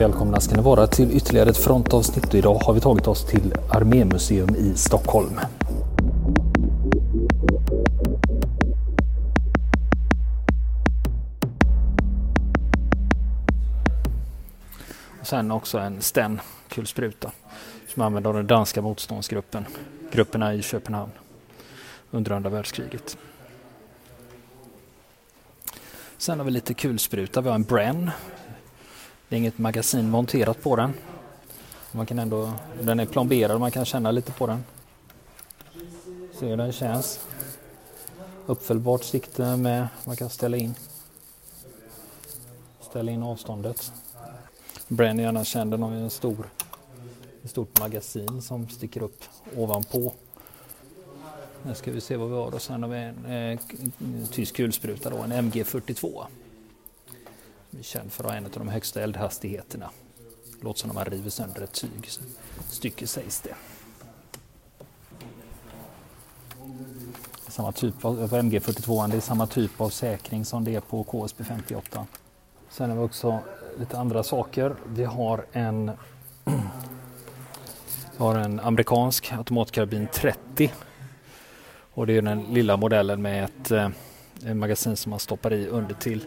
Välkomna ska ni vara till ytterligare ett frontavsnitt. Idag har vi tagit oss till Armémuseum i Stockholm. Och sen också en Sten kulspruta som används av den danska motståndsgruppen, grupperna i Köpenhamn under andra världskriget. Sen har vi lite kulspruta. Vi har en Bren. Det är inget magasin monterat på den. Man kan ändå, den är plomberad och man kan känna lite på den. Se hur den känns. Uppfällbart sikte med, man kan ställa in. Ställa in avståndet. Bren är gärna känd, den har en stor, ett stort magasin som sticker upp ovanpå. Nu ska vi se vad vi har och sen har vi en eh, tysk kulspruta då, en MG42. Känd för att ha en av de högsta eldhastigheterna. Låter som när man river sönder ett tyg. Stycke sägs det. Samma typ av, alltså på MG42, det är samma typ av säkring som det är på KSB 58. Sen har vi också lite andra saker. Vi har en, vi har en amerikansk automatkarbin 30 och det är den lilla modellen med ett eh, ett magasin som man stoppar i under till.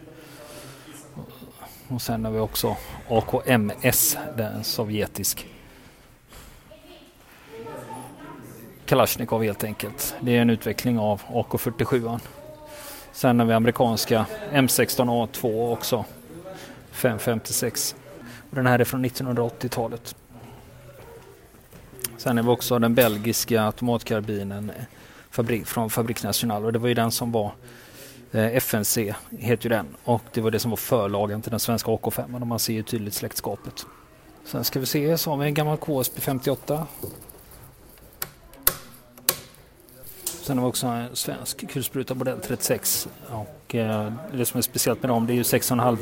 Och sen har vi också AKMS, den sovjetisk Kalashnikov helt enkelt. Det är en utveckling av AK47. Sen har vi amerikanska M16A2 också. 556. Och den här är från 1980-talet. Sen har vi också den belgiska automatkarbinen från Fabrik National och det var ju den som var Eh, FNC, heter ju den, och det var det som var förlagen till den svenska AK5 och man ser ju tydligt släktskapet. Sen ska vi se, så har vi en gammal KSB 58. Sen har vi också en svensk kulspruta modell 36 och eh, det som är speciellt med dem det är ju 6,5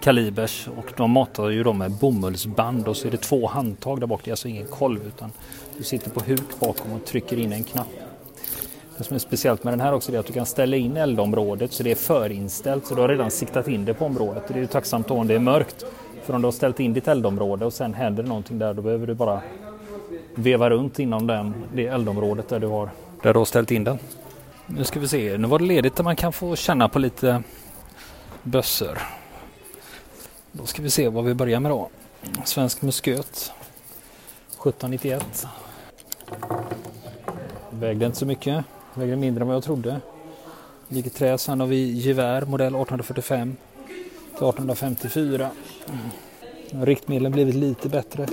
kalibers och de matar ju dem med bomullsband och så är det två handtag där bak. Det är alltså ingen kolv utan du sitter på huk bakom och trycker in en knapp. Det som är speciellt med den här också är att du kan ställa in eldområdet så det är förinställt så du har redan siktat in det på området. Det är ju tacksamt om det är mörkt. För om du har ställt in ditt eldområde och sen händer det någonting där då behöver du bara veva runt inom den, det eldområdet där du, har, där du har ställt in den. Nu ska vi se, nu var det ledigt där man kan få känna på lite bössor. Då ska vi se vad vi börjar med då. Svensk musköt 1791. Vägde inte så mycket. Väger mindre än vad jag trodde. Ligger trä. Sen har vi gevär modell 1845 till 1854. Mm. Riktmedlen blivit lite bättre.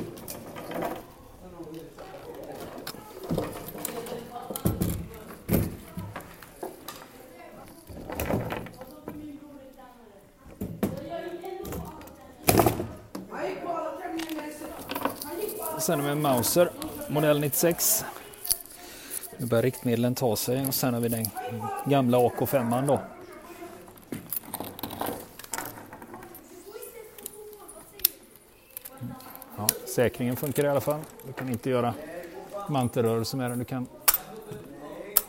Sen har vi en Mauser modell 96 nu börjar riktmedlen ta sig och sen har vi den gamla AK5 då. Ja, säkringen funkar i alla fall. Du kan inte göra mantelrörelse med den. Du kan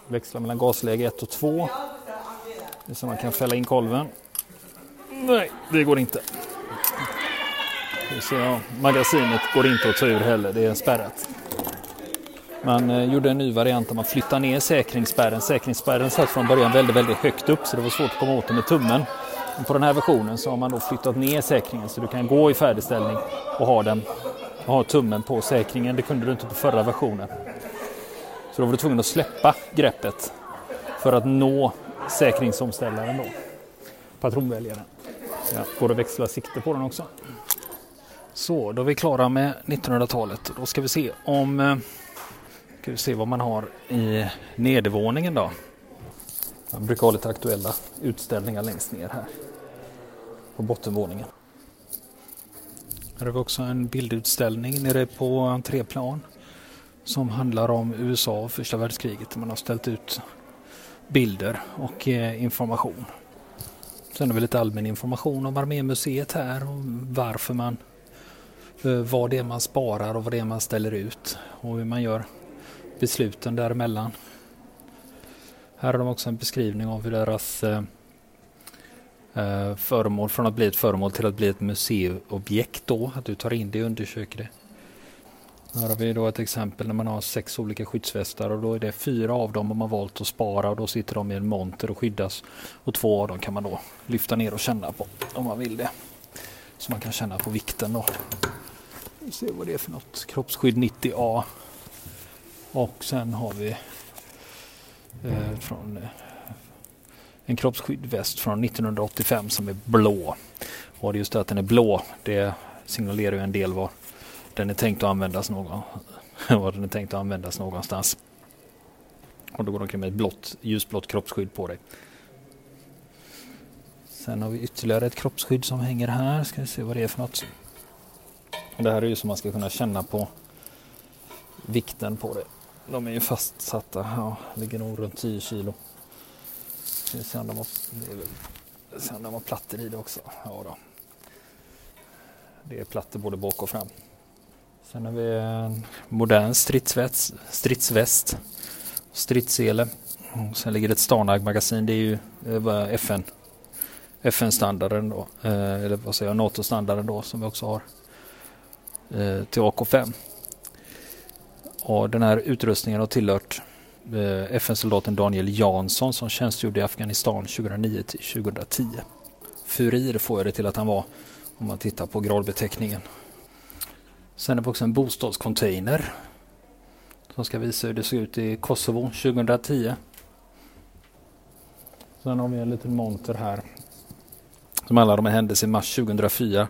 växla mellan gasläge 1 och 2. Det är så man kan fälla in kolven. Nej, det går inte. Så, magasinet går inte att ta ur heller, det är spärrat. Man eh, gjorde en ny variant där man flyttade ner säkringsspärren. Säkringsspärren satt från början väldigt, väldigt högt upp så det var svårt att komma åt den med tummen. Men på den här versionen så har man då flyttat ner säkringen så du kan gå i färdigställning och ha, den, och ha tummen på säkringen. Det kunde du inte på förra versionen. Så då var du tvungen att släppa greppet för att nå säkringsomställaren då. Patronväljaren. Ja, går att växla sikte på den också. Så, då är vi klara med 1900-talet. Då ska vi se om eh, ska vi se vad man har i nedervåningen då. Man brukar ha lite aktuella utställningar längst ner här på bottenvåningen. Här har vi också en bildutställning nere på entréplan som handlar om USA och första världskriget. Man har ställt ut bilder och eh, information. Sen har vi lite allmän information om Armémuseet här och varför man eh, vad det är man sparar och vad det är man ställer ut och hur man gör besluten däremellan. Här har de också en beskrivning av hur deras eh, eh, föremål från att bli ett föremål till att bli ett museiobjekt då, att du tar in det och undersöker det. Här har vi då ett exempel när man har sex olika skyddsvästar och då är det fyra av dem man har valt att spara och då sitter de i en monter och skyddas. Och två av dem kan man då lyfta ner och känna på om man vill det. Så man kan känna på vikten då. Vi ser vad det är för något. Kroppsskydd 90A. Och sen har vi eh, från eh, en kroppsskyddsväst från 1985 som är blå. Och just det att den är blå, det signalerar ju en del vad den är tänkt att användas någon, var den är tänkt att användas någonstans. Och då går de omkring med ett blått, ljusblått kroppsskydd på dig. Sen har vi ytterligare ett kroppsskydd som hänger här. Ska vi se vad det är för något. Det här är ju som man ska kunna känna på vikten på det. De är ju fastsatta. Ja, ligger nog runt 10 kilo. Ska vi se om de har, se om de har plattor i det också. Ja då. Det är plattor både bak och fram. Sen har vi en modern stridsväst, stridsväst stridssele. Mm, sen ligger det ett Starnag-magasin. Det är ju eh, FN, FN-standarden då, eh, eller vad säger jag, NATO-standarden då som vi också har eh, till AK5. Och den här utrustningen har tillhört eh, FN-soldaten Daniel Jansson som tjänstgjorde i Afghanistan 2009 till 2010. Furir får jag det till att han var om man tittar på gradbeteckningen. Sen är det också en bostadscontainer som ska visa hur det såg ut i Kosovo 2010. Sen har vi en liten monter här som handlar om en händelse i mars 2004.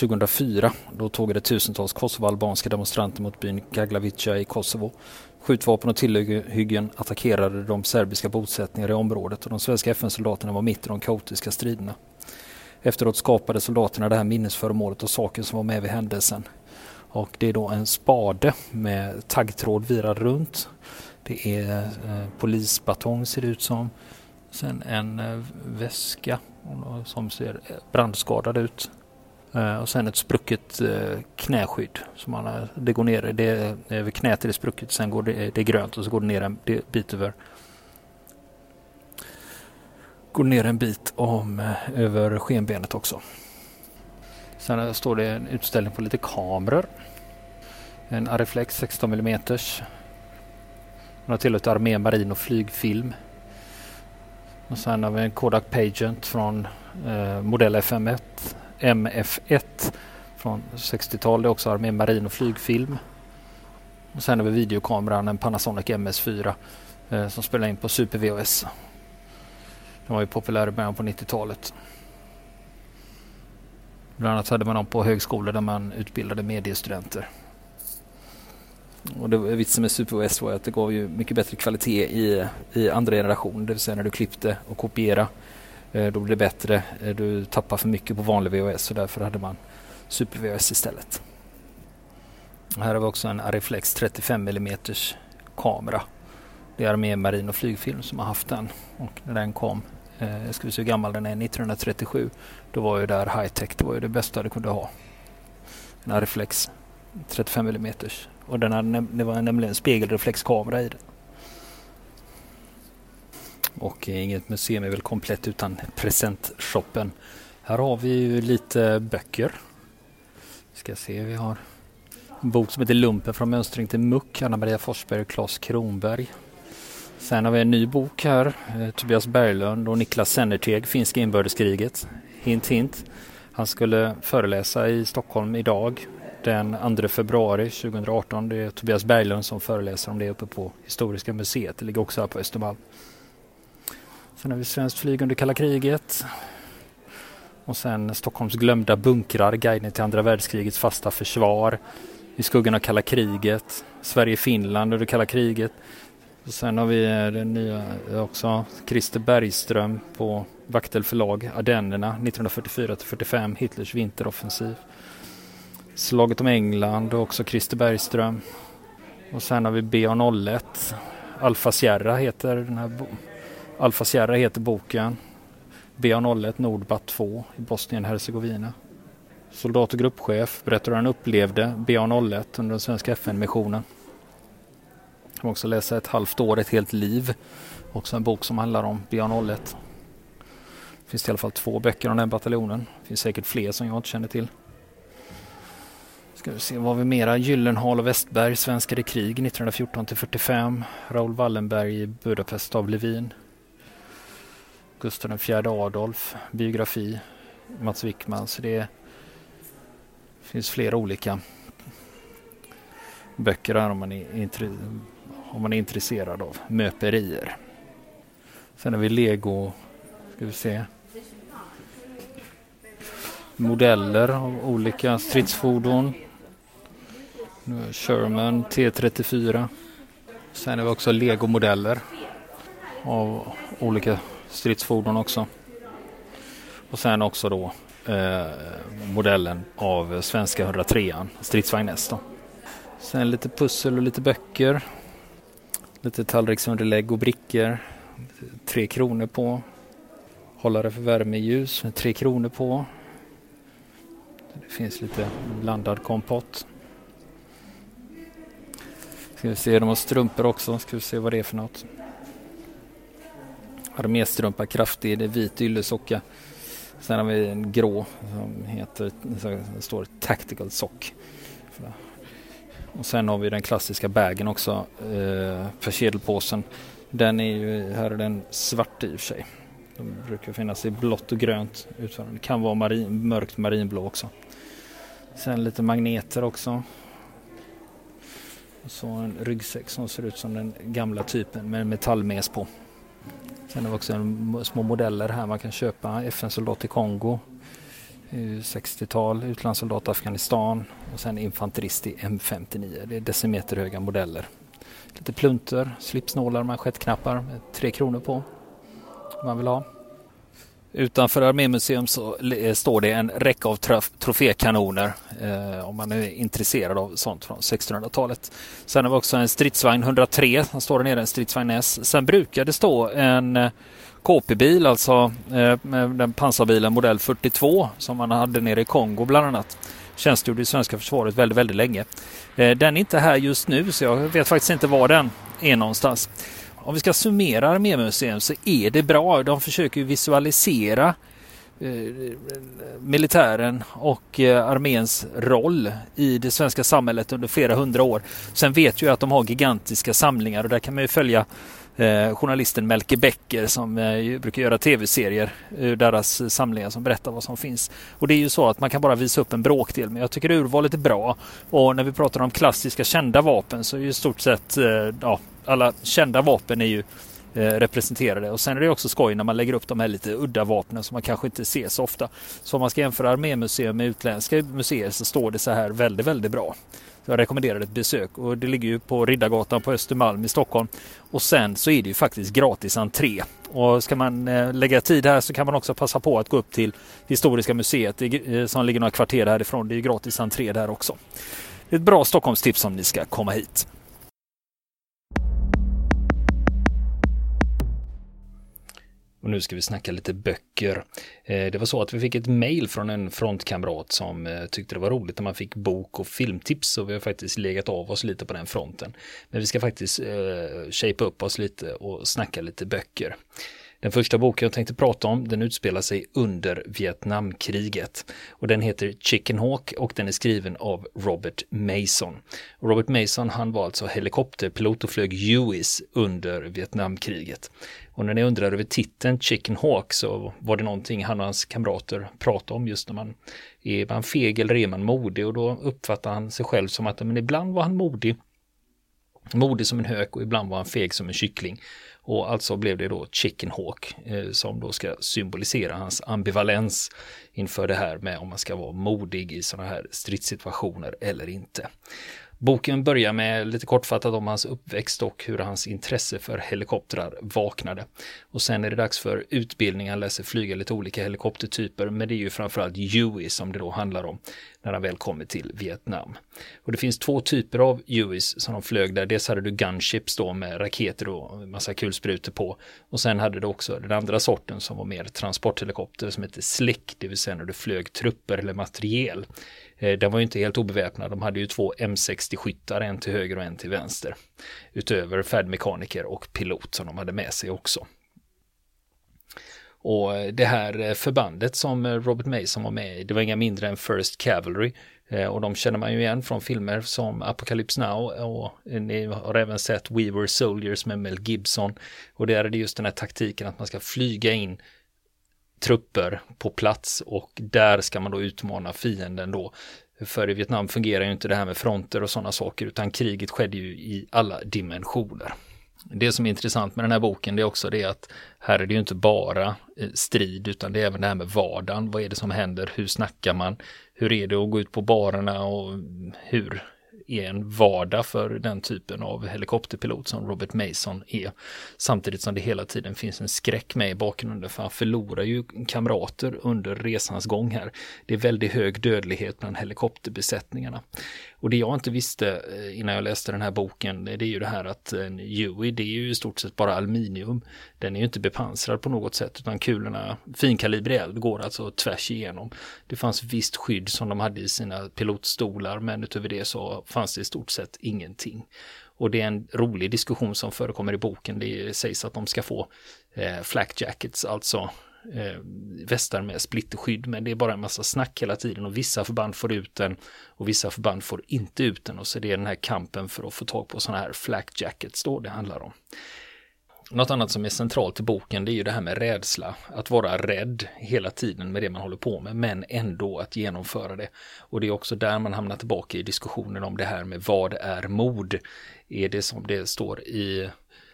2004 då tågade tusentals kosovoalbanska demonstranter mot byn Gaglavica i Kosovo. Skjutvapen och tillhyggen attackerade de serbiska bosättningar i området och de svenska FN-soldaterna var mitt i de kaotiska striderna. Efteråt skapade soldaterna det här minnesföremålet och saker som var med vid händelsen. Och det är då en spade med taggtråd virad runt. Det är eh, polisbatong ser det ut som. Sen en eh, väska som ser brandskadad ut. Eh, och sen ett sprucket eh, knäskydd. Som man, det går ner, det, över knät är det sprucket, sen går det, det är grönt och så går det ner en bit över går ner en bit om, eh, över skenbenet också. Sen står det en utställning på lite kameror. En Ariflex 16 mm. Den har tillhört armé, marin och flygfilm. Och sen har vi en Kodak Pagent från eh, modell FM1. MF1 från 60-tal. Det är också armé, marin och flygfilm. Och sen har vi videokameran, en Panasonic MS4 eh, som spelar in på Super VHS. Den var ju populär i början på 90-talet. Bland annat hade man dem på högskolor där man utbildade mediestudenter. Och det, vitsen med Super-VHS var att det gav ju mycket bättre kvalitet i, i andra generation, det vill säga när du klippte och kopierade. Eh, då blir det bättre. Eh, du tappar för mycket på vanlig VHS och därför hade man Super VHS istället. Här har vi också en Ariflex 35 mm kamera. Det är med marin och flygfilm som har haft den. Och när den kom, eh, jag ska vi se hur gammal den är, 1937, då var ju där high tech, det var ju det bästa du kunde ha. En Ariflex 35 mm och den hade, det var nämligen en spegelreflexkamera i den. Och inget museum är väl komplett utan presentshoppen. Här har vi ju lite böcker. Vi ska se, vi har en bok som heter Lumpen från mönstring till muck, Anna Maria Forsberg och Claes Kronberg. Sen har vi en ny bok här, eh, Tobias Berglund och Niklas Sennerteg, Finska inbördeskriget. Hint hint. Han skulle föreläsa i Stockholm idag den 2 februari 2018. Det är Tobias Berglund som föreläser om det uppe på Historiska museet. Det ligger också här på Östermalm. Sen har vi Svenskt flyg under kalla kriget. Och sen Stockholms glömda bunkrar, guiden till andra världskrigets fasta försvar. I skuggan av kalla kriget. Sverige-Finland under kalla kriget. Och sen har vi eh, den nya eh, också, Christer Bergström på Vaktel förlag, Ardennerna 1944 45, Hitlers vinteroffensiv. Slaget om England och också Christer Bergström. Och sen har vi BA01. Alfa Sierra heter den här Alfa Sierra heter boken. BA01 Nordbat 2 i Bosnien-Hercegovina. Soldat och gruppchef berättar hur han upplevde BA01 under den svenska FN-missionen. Jag kan också läsa Ett halvt år, ett helt liv. Också en bok som handlar om BA01. Det finns i alla fall två böcker om den bataljonen. Det finns säkert fler som jag inte känner till. Ska vi se, vad vi mera? Gyllenhal och Westberg, Svenskar i krig 1914 till 45. Raoul Wallenberg i Budapest av Levin. Gustav IV Adolf, biografi, Mats Wickman. Så det finns flera olika böcker här om man är, om man är intresserad av möperier. Sen har vi Lego, ska vi se, modeller av olika stridsfordon. Sherman T34. Sen har vi också Lego-modeller av olika stridsfordon också. Och sen också då eh, modellen av svenska 103 stridsvagn S. Då. Sen lite pussel och lite böcker. Lite tallriksunderlägg och brickor. Tre kronor på. Hållare för värmeljus med tre kronor på. Det finns lite blandad kompott. Ska vi se, de har strumpor också. Ska vi se vad det är för något. Arméstrumpa kraftig, det är vit yllesocka. Sen har vi en grå som heter, det står Tactical Sock. Och sen har vi den klassiska bagen också, eh, persedelpåsen. Den är ju, här är den svart i och för sig. De brukar finnas i blått och grönt utförande. Det kan vara marin, mörkt marinblå också. Sen lite magneter också. Och så en ryggsäck som ser ut som den gamla typen med metallmes på. Sen har vi också en, små modeller här man kan köpa. FN-soldat i Kongo, eh, 60-tal, utlandssoldat i Afghanistan och sen infanterist i M59. Det är decimeterhöga modeller. Lite plunter, slipsnålar, manschettknappar med tre kronor på om man vill ha. Utanför Armémuseum så eh, står det en räcka av trofékanoner eh, om man är intresserad av sånt från 1600-talet. Sen har vi också en stridsvagn 103, den står där nere, en stridsvagn S. Sen brukar det stå en eh, KP-bil, alltså eh, den pansarbilen modell 42 som man hade nere i Kongo bland annat. Tjänstgjorde i svenska försvaret väldigt, väldigt länge. Eh, den är inte här just nu så jag vet faktiskt inte var den är någonstans om vi ska summera Armémuseum så är det bra. De försöker visualisera eh, militären och eh, arméns roll i det svenska samhället under flera hundra år. Sen vet jag att de har gigantiska samlingar och där kan man ju följa eh, journalisten Melke Becker som eh, brukar göra tv-serier ur deras samlingar som berättar vad som finns. Och det är ju så att man kan bara visa upp en bråkdel men jag tycker urvalet är bra. Och när vi pratar om klassiska kända vapen så är ju i stort sett eh, ja, alla kända vapen är ju eh, representerade. Och sen är det också skoj när man lägger upp de här lite udda vapnen som man kanske inte ser så ofta. Så om man ska jämföra armémuseum med utländska museer så står det så här väldigt, väldigt bra. Så jag rekommenderar ett besök och det ligger ju på Riddargatan på Östermalm i Stockholm. Och sen så är det ju faktiskt gratis entré. Och ska man eh, lägga tid här så kan man också passa på att gå upp till Historiska museet eh, som ligger några kvarter härifrån. Det är ju gratis entré där också. Det är ett bra Stockholmstips om ni ska komma hit. Och nu ska vi snacka lite böcker. Eh, det var så att vi fick ett mail från en frontkamrat som eh, tyckte det var roligt när man fick bok och filmtips och vi har faktiskt legat av oss lite på den fronten. Men vi ska faktiskt eh, shape upp oss lite och snacka lite böcker. Den första boken jag tänkte prata om den utspelar sig under Vietnamkriget och den heter Chicken Hawk och den är skriven av Robert Mason. Och Robert Mason han var alltså helikopterpilot och flög UIS under Vietnamkriget. Och när ni undrar över titeln Chicken Hawk så var det någonting han och hans kamrater pratade om just när man är man feg eller är man modig och då uppfattar han sig själv som att men ibland var han modig modig som en hök och ibland var han feg som en kyckling. Och alltså blev det då Chicken Hawk eh, som då ska symbolisera hans ambivalens inför det här med om man ska vara modig i sådana här stridssituationer eller inte. Boken börjar med lite kortfattat om hans uppväxt och hur hans intresse för helikoptrar vaknade. Och sen är det dags för utbildning, han läser flyga lite olika helikoptertyper, men det är ju framförallt Huey som det då handlar om när han väl kommer till Vietnam. Och det finns två typer av Hueys som de flög där. Dels hade du gunships då med raketer och massa kulsprutor på. Och sen hade du också den andra sorten som var mer transporthelikopter som heter Slick, det vill säga när du flög trupper eller materiel. Eh, den var ju inte helt obeväpnad. De hade ju två M60-skyttar, en till höger och en till vänster. Utöver färdmekaniker och pilot som de hade med sig också. Och eh, det här eh, förbandet som Robert Mason var med i, det var inga mindre än First Cavalry. Och de känner man ju igen från filmer som Apocalypse Now och ni har även sett We Were Soldiers med Mel Gibson. Och där är det just den här taktiken att man ska flyga in trupper på plats och där ska man då utmana fienden då. För i Vietnam fungerar ju inte det här med fronter och sådana saker utan kriget skedde ju i alla dimensioner. Det som är intressant med den här boken det är också det att här är det ju inte bara eh, strid utan det är även det här med vardagen. Vad är det som händer? Hur snackar man? Hur är det att gå ut på barerna och mm, hur är en vardag för den typen av helikopterpilot som Robert Mason är. Samtidigt som det hela tiden finns en skräck med i bakgrunden för han förlorar ju kamrater under resans gång här. Det är väldigt hög dödlighet bland helikopterbesättningarna. Och det jag inte visste eh, innan jag läste den här boken, eh, det är ju det här att en Huey, det är ju i stort sett bara aluminium. Den är ju inte bepansrad på något sätt, utan kulorna, finkalibrig eld, går alltså tvärs igenom. Det fanns visst skydd som de hade i sina pilotstolar, men utöver det så fanns fanns det i stort sett ingenting. Och det är en rolig diskussion som förekommer i boken. Det sägs att de ska få eh, flak jackets, alltså eh, västar med splitterskydd, men det är bara en massa snack hela tiden och vissa förband får ut den och vissa förband får inte ut den och så det är den här kampen för att få tag på sådana här flak jackets då det handlar om. Något annat som är centralt i boken det är ju det här med rädsla. Att vara rädd hela tiden med det man håller på med men ändå att genomföra det. Och det är också där man hamnar tillbaka i diskussionen om det här med vad är mod? Är det som det står i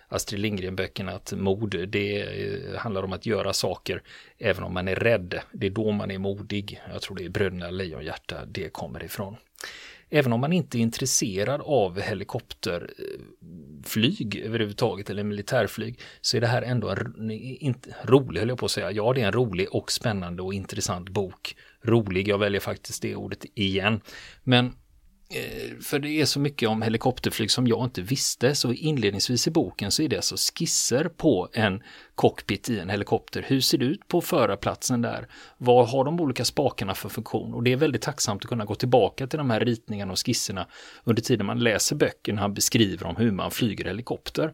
Astrid Lindgren-böckerna att mod, det eh, handlar om att göra saker även om man är rädd. Det är då man är modig. Jag tror det är Bröderna Lejonhjärta det kommer ifrån. Även om man inte är intresserad av helikopterflyg eh, överhuvudtaget eller militärflyg så är det här ändå en inte, rolig, höll jag på att säga. Ja, det är en rolig och spännande och intressant bok. Rolig, jag väljer faktiskt det ordet igen. Men Eh, för det är så mycket om helikopterflyg som jag inte visste, så inledningsvis i boken så är det alltså skisser på en cockpit i en helikopter. Hur ser det ut på förarplatsen där? Vad har de olika spakarna för funktion? Och det är väldigt tacksamt att kunna gå tillbaka till de här ritningarna och skisserna under tiden man läser böckerna han beskriver om hur man flyger helikopter.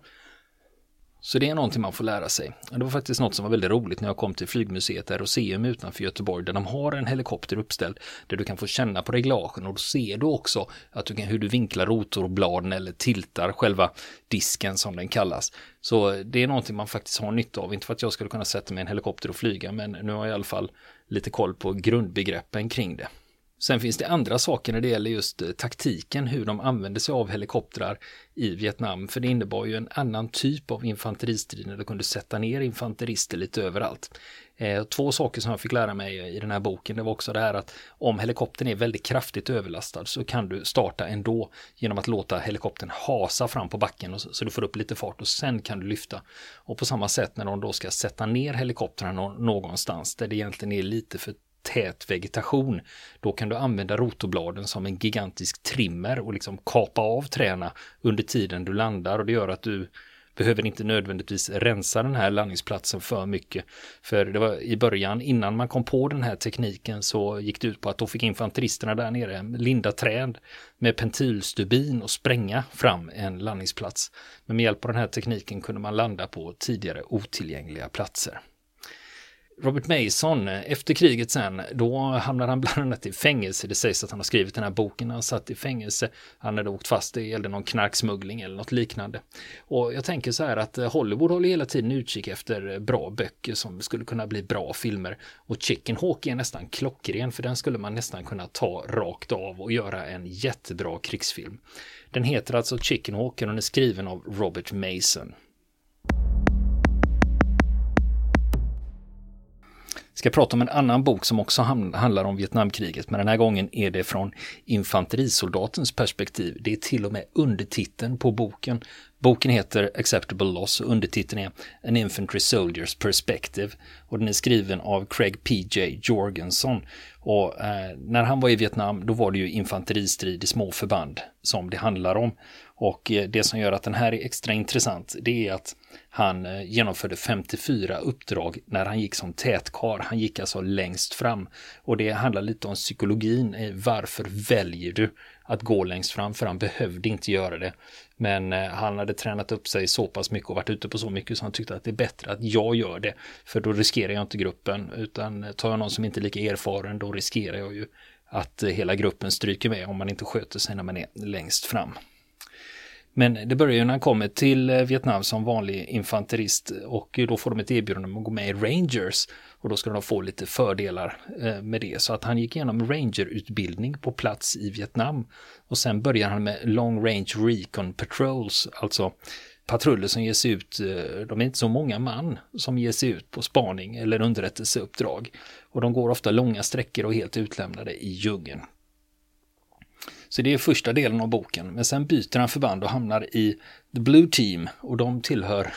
Så det är någonting man får lära sig. Det var faktiskt något som var väldigt roligt när jag kom till flygmuseet Aeroseum utanför Göteborg där de har en helikopter uppställd där du kan få känna på reglagen och då ser du också att du kan, hur du vinklar rotorbladen eller tiltar själva disken som den kallas. Så det är någonting man faktiskt har nytta av, inte för att jag skulle kunna sätta mig i en helikopter och flyga men nu har jag i alla fall lite koll på grundbegreppen kring det. Sen finns det andra saker när det gäller just eh, taktiken, hur de använde sig av helikoptrar i Vietnam. För det innebar ju en annan typ av infanteristrid när du kunde sätta ner infanterister lite överallt. Eh, två saker som jag fick lära mig i den här boken, det var också det här att om helikoptern är väldigt kraftigt överlastad så kan du starta ändå genom att låta helikoptern hasa fram på backen så du får upp lite fart och sen kan du lyfta. Och på samma sätt när de då ska sätta ner helikoptrarna någonstans där det egentligen är lite för tät vegetation, då kan du använda rotorbladen som en gigantisk trimmer och liksom kapa av träna under tiden du landar och det gör att du behöver inte nödvändigtvis rensa den här landningsplatsen för mycket. För det var i början, innan man kom på den här tekniken så gick det ut på att då fick infanteristerna där nere linda träd med pentilstubin och spränga fram en landningsplats. Men med hjälp av den här tekniken kunde man landa på tidigare otillgängliga platser. Robert Mason, eh, efter kriget sen, då hamnade han bland annat i fängelse. Det sägs att han har skrivit den här boken när han satt i fängelse. Han hade åkt fast, det gällde någon knarksmuggling eller något liknande. Och jag tänker så här att eh, Hollywood håller hela tiden utkik efter eh, bra böcker som skulle kunna bli bra filmer. Och Chicken Hawk är nästan klockren, för den skulle man nästan kunna ta rakt av och göra en jättebra krigsfilm. Den heter alltså Chicken Hawk och den är skriven av Robert Mason. Ska prata om en annan bok som också handlar om Vietnamkriget, men den här gången är det från infanterisoldatens perspektiv. Det är till och med undertiteln på boken. Boken heter Acceptable Loss och undertiteln är An Infantry Soldier's Perspective och den är skriven av Craig P.J. Jorgensen. Och eh, när han var i Vietnam då var det ju infanteristrid i små förband som det handlar om. Och eh, det som gör att den här är extra intressant det är att han eh, genomförde 54 uppdrag när han gick som tätkar. Han gick alltså längst fram. Och det handlar lite om psykologin. Eh, varför väljer du att gå längst fram för han behövde inte göra det. Men han hade tränat upp sig så pass mycket och varit ute på så mycket så han tyckte att det är bättre att jag gör det. För då riskerar jag inte gruppen utan tar jag någon som inte är lika erfaren då riskerar jag ju att hela gruppen stryker med om man inte sköter sig när man är längst fram. Men det börjar ju när han kommer till eh, Vietnam som vanlig infanterist och då får de ett erbjudande om att gå med i Rangers och då ska de få lite fördelar eh, med det. Så att han gick igenom Ranger-utbildning på plats i Vietnam och sen börjar han med Long Range Recon Patrols, alltså patruller som ger sig ut, eh, de är inte så många man som ger sig ut på spaning eller underrättelseuppdrag. Och de går ofta långa sträckor och helt utlämnade i djungeln. Så det är första delen av boken. Men sen byter han förband och hamnar i The Blue Team och de tillhör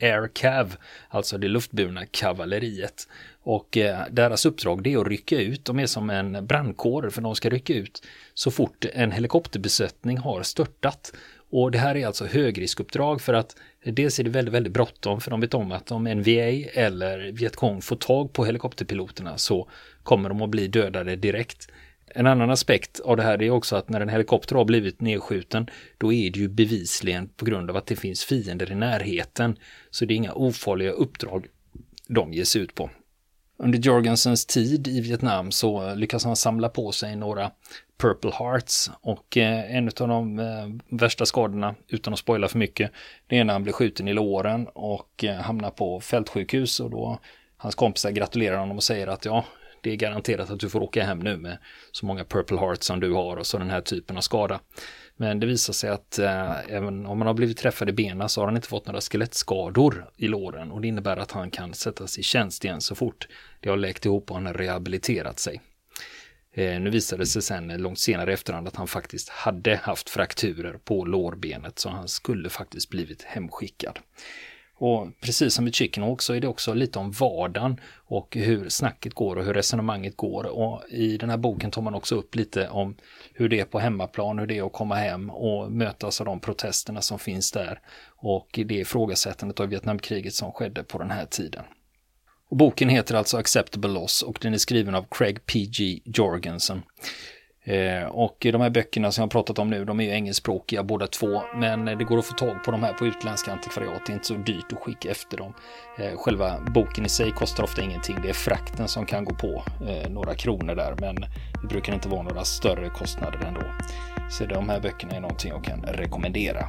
Air Cav, alltså det luftburna kavalleriet. Och eh, deras uppdrag det är att rycka ut, de är som en brandkår för de ska rycka ut så fort en helikopterbesättning har störtat. Och det här är alltså högriskuppdrag för att dels är det väldigt, väldigt bråttom för de vet om att om NVA eller Vietcong får tag på helikopterpiloterna så kommer de att bli dödade direkt. En annan aspekt av det här är också att när en helikopter har blivit nedskjuten då är det ju bevisligen på grund av att det finns fiender i närheten. Så det är inga ofarliga uppdrag de ger sig ut på. Under Jorgensens tid i Vietnam så lyckas han samla på sig några Purple Hearts och eh, en av de eh, värsta skadorna, utan att spoila för mycket, det är när han blir skjuten i låren och eh, hamnar på fältsjukhus och då hans kompisar gratulerar honom och säger att ja, det är garanterat att du får åka hem nu med så många Purple Hearts som du har och så den här typen av skada. Men det visar sig att eh, även om man har blivit träffad i benen så har han inte fått några skelettskador i låren och det innebär att han kan sättas i tjänst igen så fort det har läkt ihop och han har rehabiliterat sig. Eh, nu visade det sig sen långt senare efterhand att han faktiskt hade haft frakturer på lårbenet så han skulle faktiskt blivit hemskickad. Och precis som i Chicken Hawk så är det också lite om vardagen och hur snacket går och hur resonemanget går. Och i den här boken tar man också upp lite om hur det är på hemmaplan, hur det är att komma hem och mötas av de protesterna som finns där och det ifrågasättandet av Vietnamkriget som skedde på den här tiden. Och boken heter alltså Acceptable Loss och den är skriven av Craig P.G. Jorgensen. Eh, och de här böckerna som jag har pratat om nu, de är ju engelskspråkiga båda två, men eh, det går att få tag på de här på utländska antikvariat. Det är inte så dyrt att skicka efter dem. Eh, själva boken i sig kostar ofta ingenting. Det är frakten som kan gå på några kronor där, men det brukar inte vara några större kostnader ändå. Så de här böckerna är någonting jag kan rekommendera.